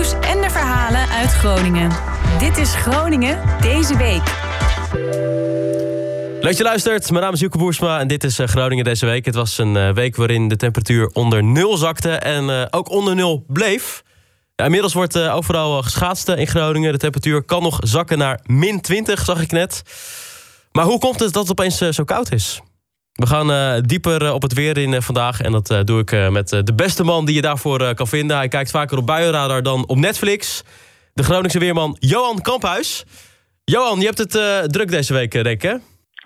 nieuws en de verhalen uit Groningen. Dit is Groningen deze week. Leuk je luistert. Mijn naam is Joeke Boersma en dit is eh, Groningen deze week. Het was een eh, week waarin de temperatuur onder nul zakte en eh, ook onder nul bleef. Ja, inmiddels wordt overal geschaatst in Groningen. De temperatuur kan nog zakken naar min 20, zag ik net. Maar hoe komt het dat het opeens zo koud is? We gaan dieper op het weer in vandaag. En dat doe ik met de beste man die je daarvoor kan vinden. Hij kijkt vaker op Buienradar dan op Netflix. De Groningse weerman Johan Kamphuis. Johan, je hebt het druk deze week, denk ik, hè?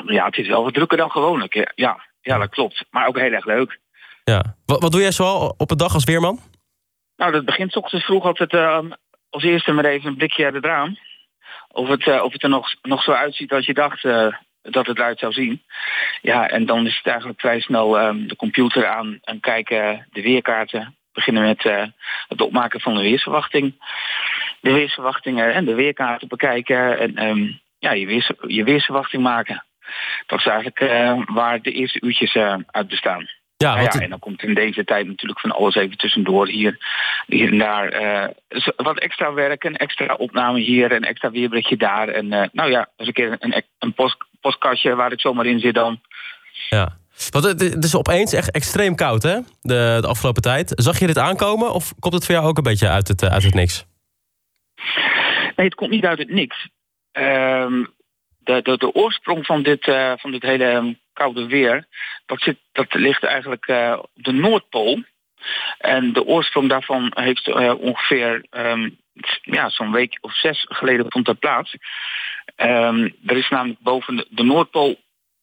Ja, het is wel wat drukker dan gewoonlijk. Ja, ja dat klopt. Maar ook heel erg leuk. Ja. Wat, wat doe jij zoal op een dag als weerman? Nou, dat begint ochtends vroeg altijd uh, als eerste met even een blikje uit het raam. Of het, uh, of het er nog, nog zo uitziet als je dacht uh, dat het eruit zou zien. Ja, en dan is het eigenlijk vrij snel ehm, de computer aan en kijken de weerkaarten. Beginnen met het opmaken van de weersverwachting. De weersverwachtingen en de weerkaarten bekijken. En um, ja, je, weers, je weersverwachting maken. Dat is eigenlijk uh, waar de eerste uurtjes uh, uit bestaan. Ja, nou ja, en dan komt in deze tijd natuurlijk van alles even tussendoor. Hier, hier en daar uh, wat extra werk, een extra opname hier, een extra weerberichtje daar. En nou ja, eens een keer een, een post, postkastje waar ik zomaar in zit dan. Ja, want het is opeens echt extreem koud hè, de, de afgelopen tijd. Zag je dit aankomen of komt het voor jou ook een beetje uit het, uit het niks? Nee, het komt niet uit het niks. Um, de, de, de oorsprong van dit, uh, van dit hele ehm, koude weer, dat, zit, dat ligt eigenlijk uh, op de Noordpool. En de oorsprong daarvan heeft uh, ongeveer um, ja, zo'n week of zes geleden vond dat plaats. Um, er is namelijk boven de, de, Noordpool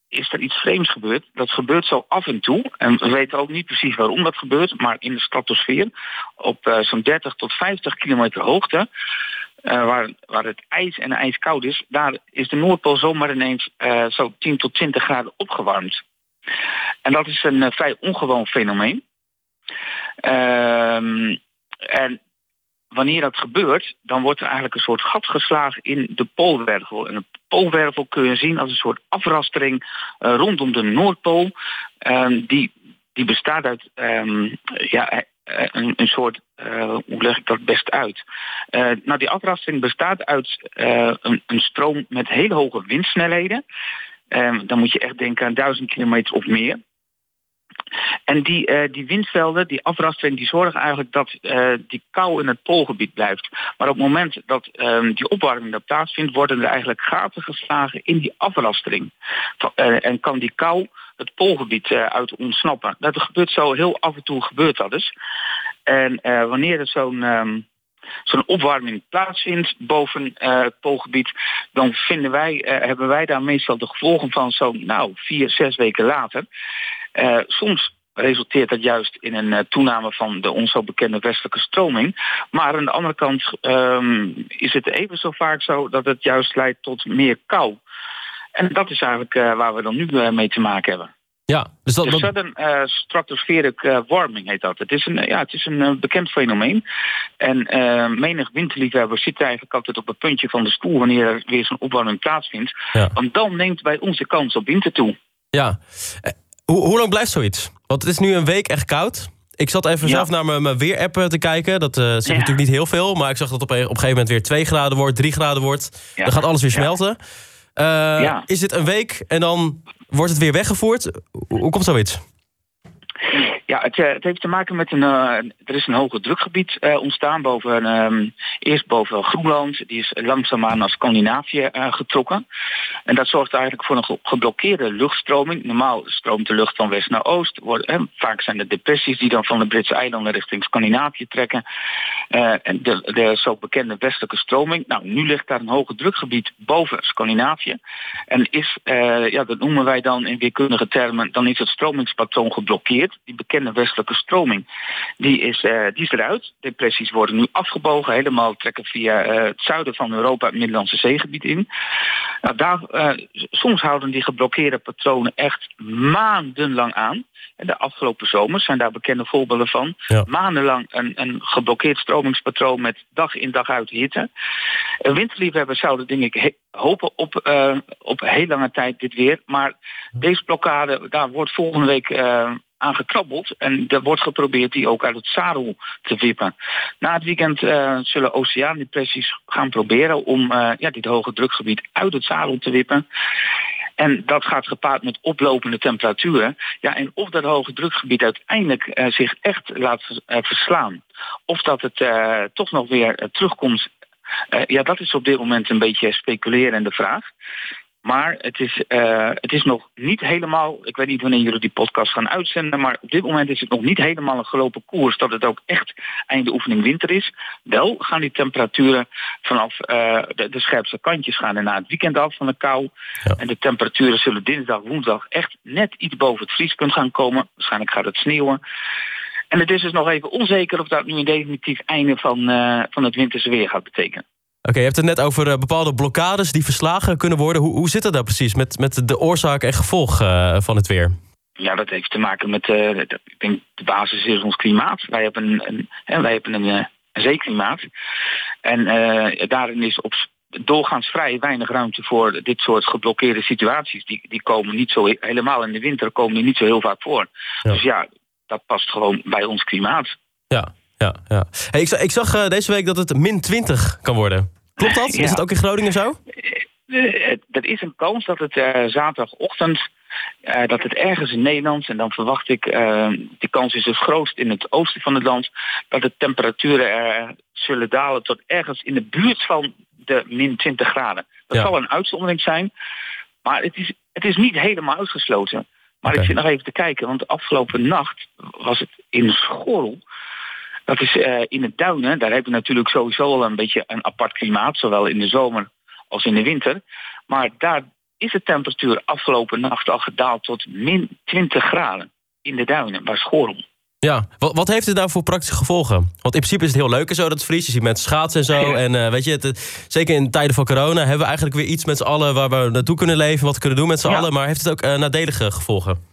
is er iets vreemds gebeurd. Dat gebeurt zo af en toe. En we weten ook niet precies waarom dat gebeurt. Maar in de stratosfeer, op uh, zo'n 30 tot 50 kilometer hoogte, uh, waar, waar het ijs en ijskoud is, daar is de Noordpool zomaar ineens uh, zo 10 tot 20 graden opgewarmd. En dat is een vrij ongewoon fenomeen. Ehm, en wanneer dat gebeurt, dan wordt er eigenlijk een soort gat geslagen in de poolwervel. En de poolwervel kun je zien als een soort afrastering rondom de Noordpool. Um, die, die bestaat uit um, ja, eh, een, een soort, hoe leg ik dat best uit? Nou, die afrasting bestaat uit een, een, stroom met hele hoge windsnelheden. Ehm, dan moet je echt denken aan duizend kilometer of meer. En die, die windvelden, die afrasting, die zorgen eigenlijk dat die kou in het poolgebied blijft. Maar op het moment dat ehm, die opwarming daar plaatsvindt, worden er eigenlijk gaten geslagen in die afrastering. en kan die kou het poolgebied uit ontsnappen. Dat gebeurt zo heel af en toe gebeurt dat dus. En wanneer er zo'n um, zo'n opwarming plaatsvindt boven het poolgebied, dan vinden wij, hebben wij daar meestal de gevolgen van zo'n nou, vier, zes weken later. Soms resulteert dat juist in een toename van de ons zo bekende westelijke stroming. Maar aan de andere kant um, is het even zo vaak zo dat het juist leidt tot meer kou. En dat is eigenlijk uh, waar we dan nu uh, mee te maken hebben. Ja, dus dat, de sudden uh, stratospheric warming heet dat. Het is een, ja, het is een bekend fenomeen. En menig winterliefhebber zit eigenlijk altijd op het puntje van de stoel... wanneer er weer zo'n opwarming plaatsvindt. Ja. Want dan neemt bij ons de kans op winter toe. Ja. Hoe, hoe lang blijft zoiets? Want het is nu een week echt koud. Ik zat even ja. zelf naar mijn, weer-app te kijken. Dat uh, zegt ja. natuurlijk niet heel veel. Maar ik zag dat op een, op een gegeven moment weer 2 graden wordt, 3 graden wordt. Dan gaat alles weer smelten. Uh, ja. Is dit een week en dan wordt het weer weggevoerd? Hoe komt zoiets? Ja, het, uh, het, heeft te maken met een. Uh, er is een hoger drukgebied uh, ontstaan boven. Um, eerst boven Groenland. Die is langzaamaan naar Scandinavië getrokken. En dat zorgt eigenlijk voor een geblokkeerde luchtstroming. Normaal stroomt de lucht van west naar oost. Vaak zijn er depressies die dan van de Britse eilanden richting Scandinavië trekken. en de, de zo bekende westelijke stroming. Nou, nu ligt daar een hoger drukgebied boven Scandinavië. En is, ja, dat noemen wij dan in weerkundige termen. Dan is het stromingspatroon geblokkeerd. Die bekende westelijke stroming, die is, uh, die is eruit. Depressies worden nu afgebogen, helemaal trekken via uh, het zuiden van Europa het Middellandse zeegebied in. Nou, daar, uh, soms houden die geblokkeerde patronen echt maandenlang aan. En de afgelopen zomers zijn daar bekende voorbeelden van. Ja. Maandenlang een, een geblokkeerd stromingspatroon met dag in dag uit hitte. Winterliefhebbers zouden denk ik hopen op, uh, op heel lange tijd dit weer. Maar deze blokkade, daar wordt volgende week uh, aangekrabbeld. En er wordt geprobeerd die ook uit het zadel te wippen. Na het weekend uh, zullen oceaandepressies gaan proberen om uh, ja, dit hoge drukgebied uit het zadel te wippen. En dat gaat gepaard met oplopende temperaturen. Ja, en of dat hoge drukgebied uiteindelijk uh, zich echt laat verslaan. Of dat het toch nog weer terugkomt. ja, dat is op dit moment een beetje speculerende vraag. Maar het is, uh, het is nog niet helemaal, ik weet niet wanneer jullie die podcast gaan uitzenden, maar op dit moment is het nog niet helemaal een gelopen koers dat het ook echt einde oefening winter is. Wel gaan die temperaturen vanaf uh, de, de, scherpste kantjes gaan en na het weekend af van de kou. Ja. En de temperaturen zullen dinsdag, woensdag echt net iets boven het vriespunt gaan komen. Waarschijnlijk gaat het sneeuwen. En het is dus nog even onzeker of dat nu een definitief einde van, uh, van het winterse weer gaat betekenen. Oké, okay, je hebt het net over uh, bepaalde blokkades die verslagen kunnen worden. Hoe, hoe zit het daar precies met, met de oorzaak en gevolg uh, van het weer? Ja, dat heeft te maken met, uh, ik denk de basis is ons klimaat. Wij hebben een, een, hè, wij hebben een, een zeeklimaat. En daarin is op doorgaans vrij weinig ruimte voor dit soort geblokkeerde situaties. Die, die komen niet zo, helemaal in de winter komen die niet zo heel vaak voor. Ja. Dus ja, dat past gewoon bij ons klimaat. Ja, ja, ja. Hey, ik, zag, ik zag uh, deze week dat het min 20 kan worden. Klopt dat? Ja. Is het ook in Groningen zo? Uh, er is een kans dat het uh, zaterdagochtend, dat het ergens in Nederland, en dan verwacht ik, die kans is het grootst in het oosten van het land, dat de temperaturen zullen dalen tot ergens in de buurt van de min 20 graden. Dat ja. zal een uitzondering zijn, maar het is, het is niet helemaal uitgesloten. Maar okay. ik zit nog even te kijken, want de afgelopen nacht was het in Schorl dat is uh, in het duinen. Daar heb je natuurlijk sowieso al een beetje een apart klimaat, zowel in de zomer als in de winter. Maar daar is de temperatuur afgelopen nacht al gedaald tot min 20 graden in de duinen, bij Schorl. Ja, wat, wat, heeft het nou voor praktische gevolgen? Want in principe is het heel leuk en zo, dat vries. Je ziet mensen schaatsen en zo. Ja. En uh, weet je, het, zeker in tijden van corona hebben we eigenlijk weer iets met z'n allen... waar we naartoe kunnen leven, wat we kunnen doen met z'n ja. allen. Maar heeft het ook uh, nadelige gevolgen?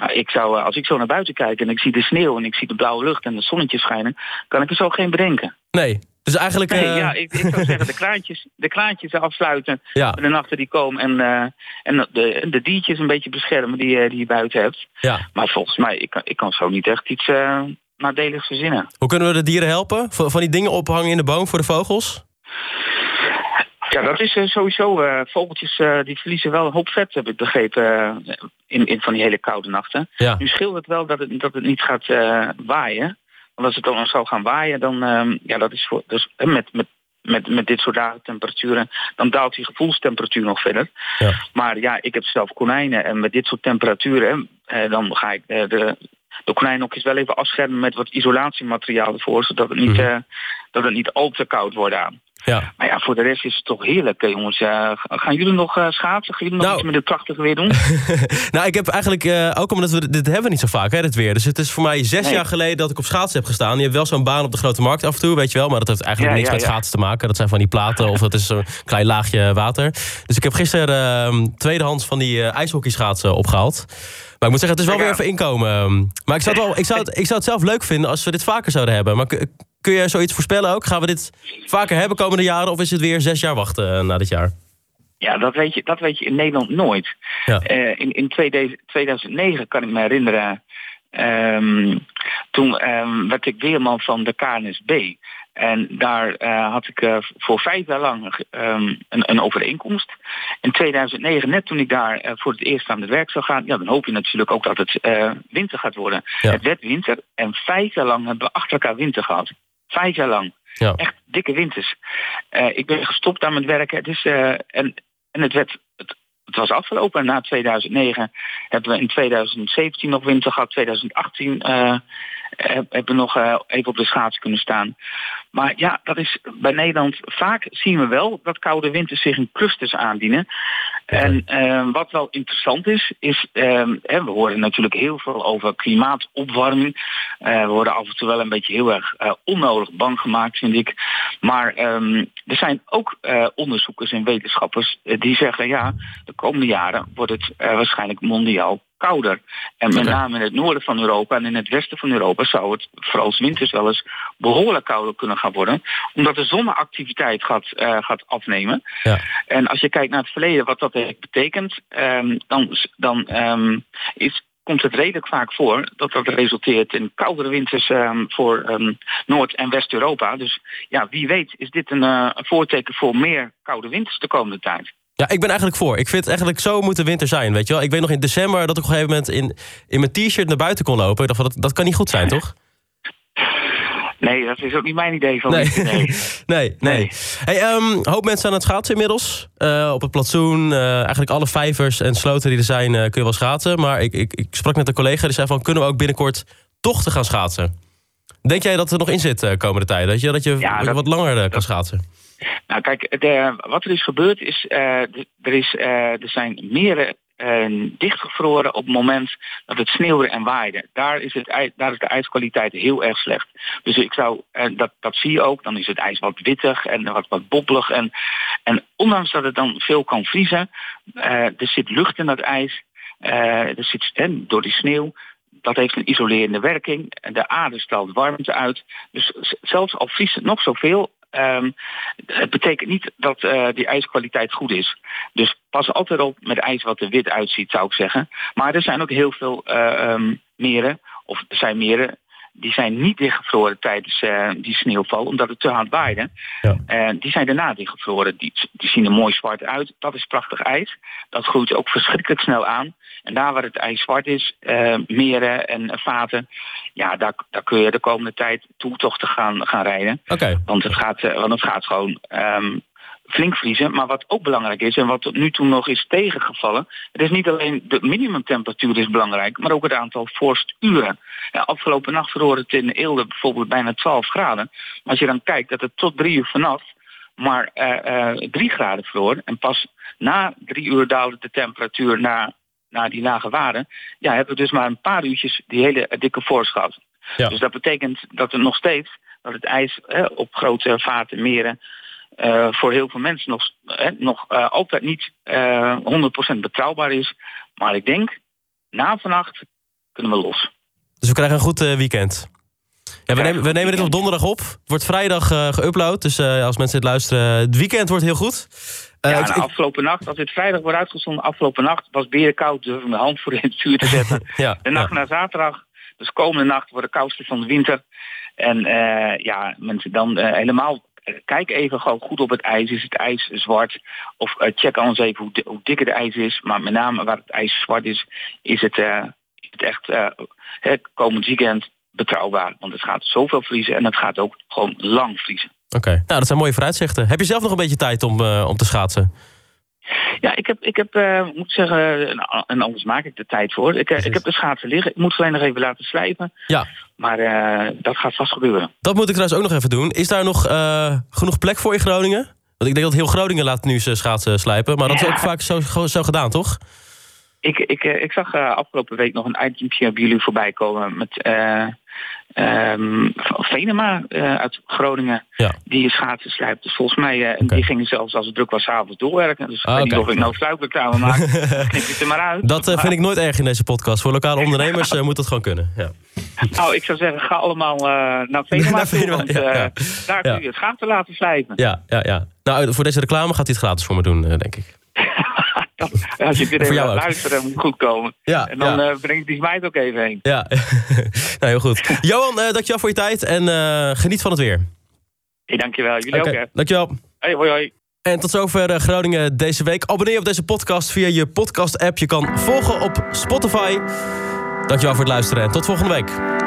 Nou, ik zou, als ik zo naar buiten kijk en ik zie de sneeuw en ik zie de blauwe lucht en de zonnetje schijnen, kan ik er zo geen bedenken. Nee, dus eigenlijk... Nee, uh... ja, ik, ik, zou zeggen de kraantjes, de kraantjes afsluiten ja. de nachten die komen en, uh, en de, de diertjes een beetje beschermen die, uh, die je buiten hebt. Ja. Maar volgens mij, ik kan, ik kan zo niet echt iets nadeligs verzinnen. Hoe kunnen we de dieren helpen? Van die dingen ophangen in de boom voor de vogels? Ja, dat is uh, sowieso. Uh, vogeltjes uh, die verliezen wel een hoop vet, heb ik begrepen, in, in van die hele koude nachten. Ja. Nu scheelt het wel dat het, dat het niet gaat waaien. Want als het dan zou gaan waaien, dan ehm, ja, dat is voor, dus met, met, met, met dit soort dagen temperaturen, dan daalt die gevoelstemperatuur nog verder. Ja. Maar ja, ik heb zelf konijnen en met dit soort temperaturen, dan ga ik de, de konijnokjes wel even afschermen met wat isolatiemateriaal ervoor, zodat het niet, mm. dat het niet al te koud wordt aan. Ja. Maar ja, voor de rest is het toch heerlijk, jongens. Uh, gaan jullie nog uh, schaatsen? Gaan jullie nog nou, iets met het prachtige weer doen? nou, ik heb eigenlijk, uh, ook omdat we dit hebben we niet zo vaak, hè, dit weer. Dus het is voor mij zes nee. jaar geleden dat ik op schaatsen heb gestaan. Je hebt wel zo'n baan op de grote markt af en toe, weet je wel. Maar dat heeft eigenlijk ja, niks ja, met schaatsen te maken. Dat zijn van die platen of dat is een klein laagje water. Dus ik heb gisteren ehm, tweedehands van die ijshockeyschaatsen opgehaald. Maar ik moet zeggen, het is wel weer even inkomen. Maar ik zou, het wel, ik, zou het, ik zou het zelf leuk vinden als we dit vaker zouden hebben. Maar kun je zoiets voorspellen ook? Gaan we dit vaker hebben komende jaren? Of is het weer zes jaar wachten na dit jaar? Ja, dat weet je, dat weet je in Nederland nooit. Ja. Uh, in, in 2009 kan ik me herinneren... Um, toen um, werd ik weerman van de KNSB. En daar uh, had ik uh, voor vijf jaar lang um, een, een, overeenkomst. In 2009, net toen ik daar uh, voor het eerst aan het werk zou gaan... Ja, dan hoop je natuurlijk ook dat het winter gaat worden. Ja. Het werd winter en vijf jaar lang hebben we achter elkaar winter gehad. Vijf jaar lang. Ja. Echt dikke winters. ik ben gestopt aan het werken. Het is, en, en het werd... Het, het was afgelopen. Na 2009 hebben we in 2017 nog winter gehad. 2018 hebben nog even op de schaats kunnen staan. Maar ja, dat is bij Nederland vaak zien we wel dat koude winters zich in clusters aandienen. En uh, wat wel interessant is, is uh, hè, we horen natuurlijk heel veel over klimaatopwarming. Uh, we worden af en toe wel een beetje heel erg onnodig bang gemaakt, vind ik. Maar um, er zijn ook onderzoekers en wetenschappers die zeggen, ja, de komende jaren wordt het waarschijnlijk mondiaal kouder. En met name in het noorden van Europa en in het westen van Europa zou het vooral winters wel eens behoorlijk kouder kunnen gaan worden. Omdat de zonneactiviteit gaat, uh, gaat afnemen. Ja. En als je kijkt naar het verleden, wat dat heeft betekend, um, dan, dan um, is komt het redelijk vaak voor dat dat resulteert in koudere winters ehm, voor ehm, Noord- en West-Europa. Dus ja, wie weet is dit een, uh, een voorteken voor meer koude winters de komende tijd. Ja, ik ben eigenlijk voor. Ik vind eigenlijk zo moet de winter zijn, weet je wel. Ik weet nog in december dat ik op een gegeven moment in, in mijn t-shirt naar buiten kon lopen. Ik dacht van, dat, dat kan niet goed zijn, toch? Nee, dat is ook niet mijn idee van. Nee, nee, nee. nee. Hey, um, hoop mensen aan het schaatsen inmiddels. Uh, op het plantsoen, uh, eigenlijk alle vijvers en sloten die er zijn, uh, kun je wel schaatsen. Maar ik, ik, ik sprak met een collega die zei van, kunnen we ook binnenkort toch te gaan schaatsen? Denk jij dat er nog in zit de komende tijd? Dat je, dat je ja, dat, wat langer kan dat, schaatsen? Nou kijk, wat er is gebeurd is, er, is er zijn meerdere uh, dichtgevroren op het moment dat het sneeuwde en waaide. Daar is, het, daar is de ijskwaliteit heel erg slecht. Dus ik zou, dat, dat zie je ook, dan is het ijs wat wittig en wat, wat bobbelig. En, en ondanks dat het dan veel kan vriezen, er zit lucht in dat ijs, er zit, en door die sneeuw, dat heeft een isolerende werking. De aarde straalt warmte uit. Dus zelfs al vriest het nog zoveel, Um, het betekent niet dat uh, die ijskwaliteit goed is. Dus pas altijd op met ijs wat er wit uitziet, zou ik zeggen. Maar er zijn ook heel veel uh, um, meren, of er zijn meren die zijn niet dichtgevroren tijdens uh, die sneeuwval, omdat het te hard waaide. Ja. Uh, die zijn daarna dichtgevroren. Die, die zien er mooi zwart uit. Dat is prachtig ijs. Dat groeit ook verschrikkelijk snel aan. En daar waar het ijs zwart is, uh, meren en vaten, ja, daar, daar kun je de komende tijd toetochten gaan, gaan rijden. Okay. Want, het gaat, want het gaat gewoon um, flink vriezen. Maar wat ook belangrijk is en wat tot nu toe nog is tegengevallen... het is niet alleen de minimumtemperatuur is belangrijk... maar ook het aantal vorsturen. Ja, afgelopen nacht verhoorde het in Eelde bijvoorbeeld bijna 12 graden. Maar als je dan kijkt dat het tot drie uur vanaf maar uh, uh, drie graden vroor... en pas na drie uur daalde de temperatuur naar, naar die lage waarden... ja, hebben we dus maar een paar uurtjes die hele dikke vorst gehad. Ja. Dus dat betekent dat er nog steeds dat het ijs eh, op grote vaten, meren uh, voor heel veel mensen nog, eh, nog uh, altijd niet 100% betrouwbaar is. Maar ik denk, na vannacht kunnen we los. Dus we krijgen een goed weekend. Ja, we, nemen, we nemen dit op donderdag op. Het wordt vrijdag geüpload. Dus als mensen dit luisteren, het weekend wordt heel goed. ja, ik, afgelopen nacht, als dit vrijdag wordt uitgezonden, afgelopen nacht was berenkoud. Durf ik mijn hand voor in het vuur te zetten. ja, de nacht ja. naar zaterdag, dus komende nacht, wordt de koudste van de winter. En ja, mensen dan helemaal kijk even gewoon goed op het ijs. Is het ijs zwart? Of uh, check anders even hoe, dik het ijs is. Maar met name waar het ijs zwart is, is het, is het echt het komend weekend betrouwbaar. Want het gaat zoveel vriezen en het gaat ook gewoon lang vriezen. Oké, nou dat zijn mooie vooruitzichten. Heb je zelf nog een beetje tijd om, om te schaatsen? Ja, ik heb, ik heb uh, moet zeggen, en anders maak ik de tijd voor. Ik, ik heb de schaatsen liggen. Ik moet ze alleen nog even laten slijpen. Ja. Maar uh, dat gaat vast gebeuren. Dat moet ik trouwens ook nog even doen. Is daar nog uh, genoeg plek voor in Groningen? Want ik denk dat heel Groningen laat nu zijn schaatsen slijpen. Maar dat ja. is ook vaak zo, zo gedaan, toch? Ik, ik, ik zag afgelopen week nog een itempje bij jullie voorbij komen met um, Venema uh, uit Groningen. Ja. Die schaatsen slijpt. Dus volgens mij, uh, okay. die gingen zelfs als het druk was avonds doorwerken. Dus ik ah, weet okay. niet of ik nou sluikreclame maak. Knip het er maar uit. Dat uh, vind ik nooit erg in deze podcast. Voor lokale ondernemers moet dat gewoon kunnen. Ja. Nou, ik zou zeggen, ga allemaal naar Venema naar toe. Want ja. daar kun je het schaatsen laten slijpen. Ja, ja, ja. Nou, voor deze reclame gaat hij het gratis voor me doen, denk ik. Als je weer even luisteren, moet goed komen. Ja, en dan ja. uh, brengt die meid ook even heen. Ja, nou heel goed. Johan, uh, dankjewel voor je tijd en uh, geniet van het weer. Hey, dankjewel. Jullie okay. ook, hè. Dankjewel. Hey, hoi, hoi. En tot zover Groningen deze week. Abonneer op deze podcast via je podcast-app. Je kan volgen op Spotify. Dankjewel voor het luisteren en tot volgende week.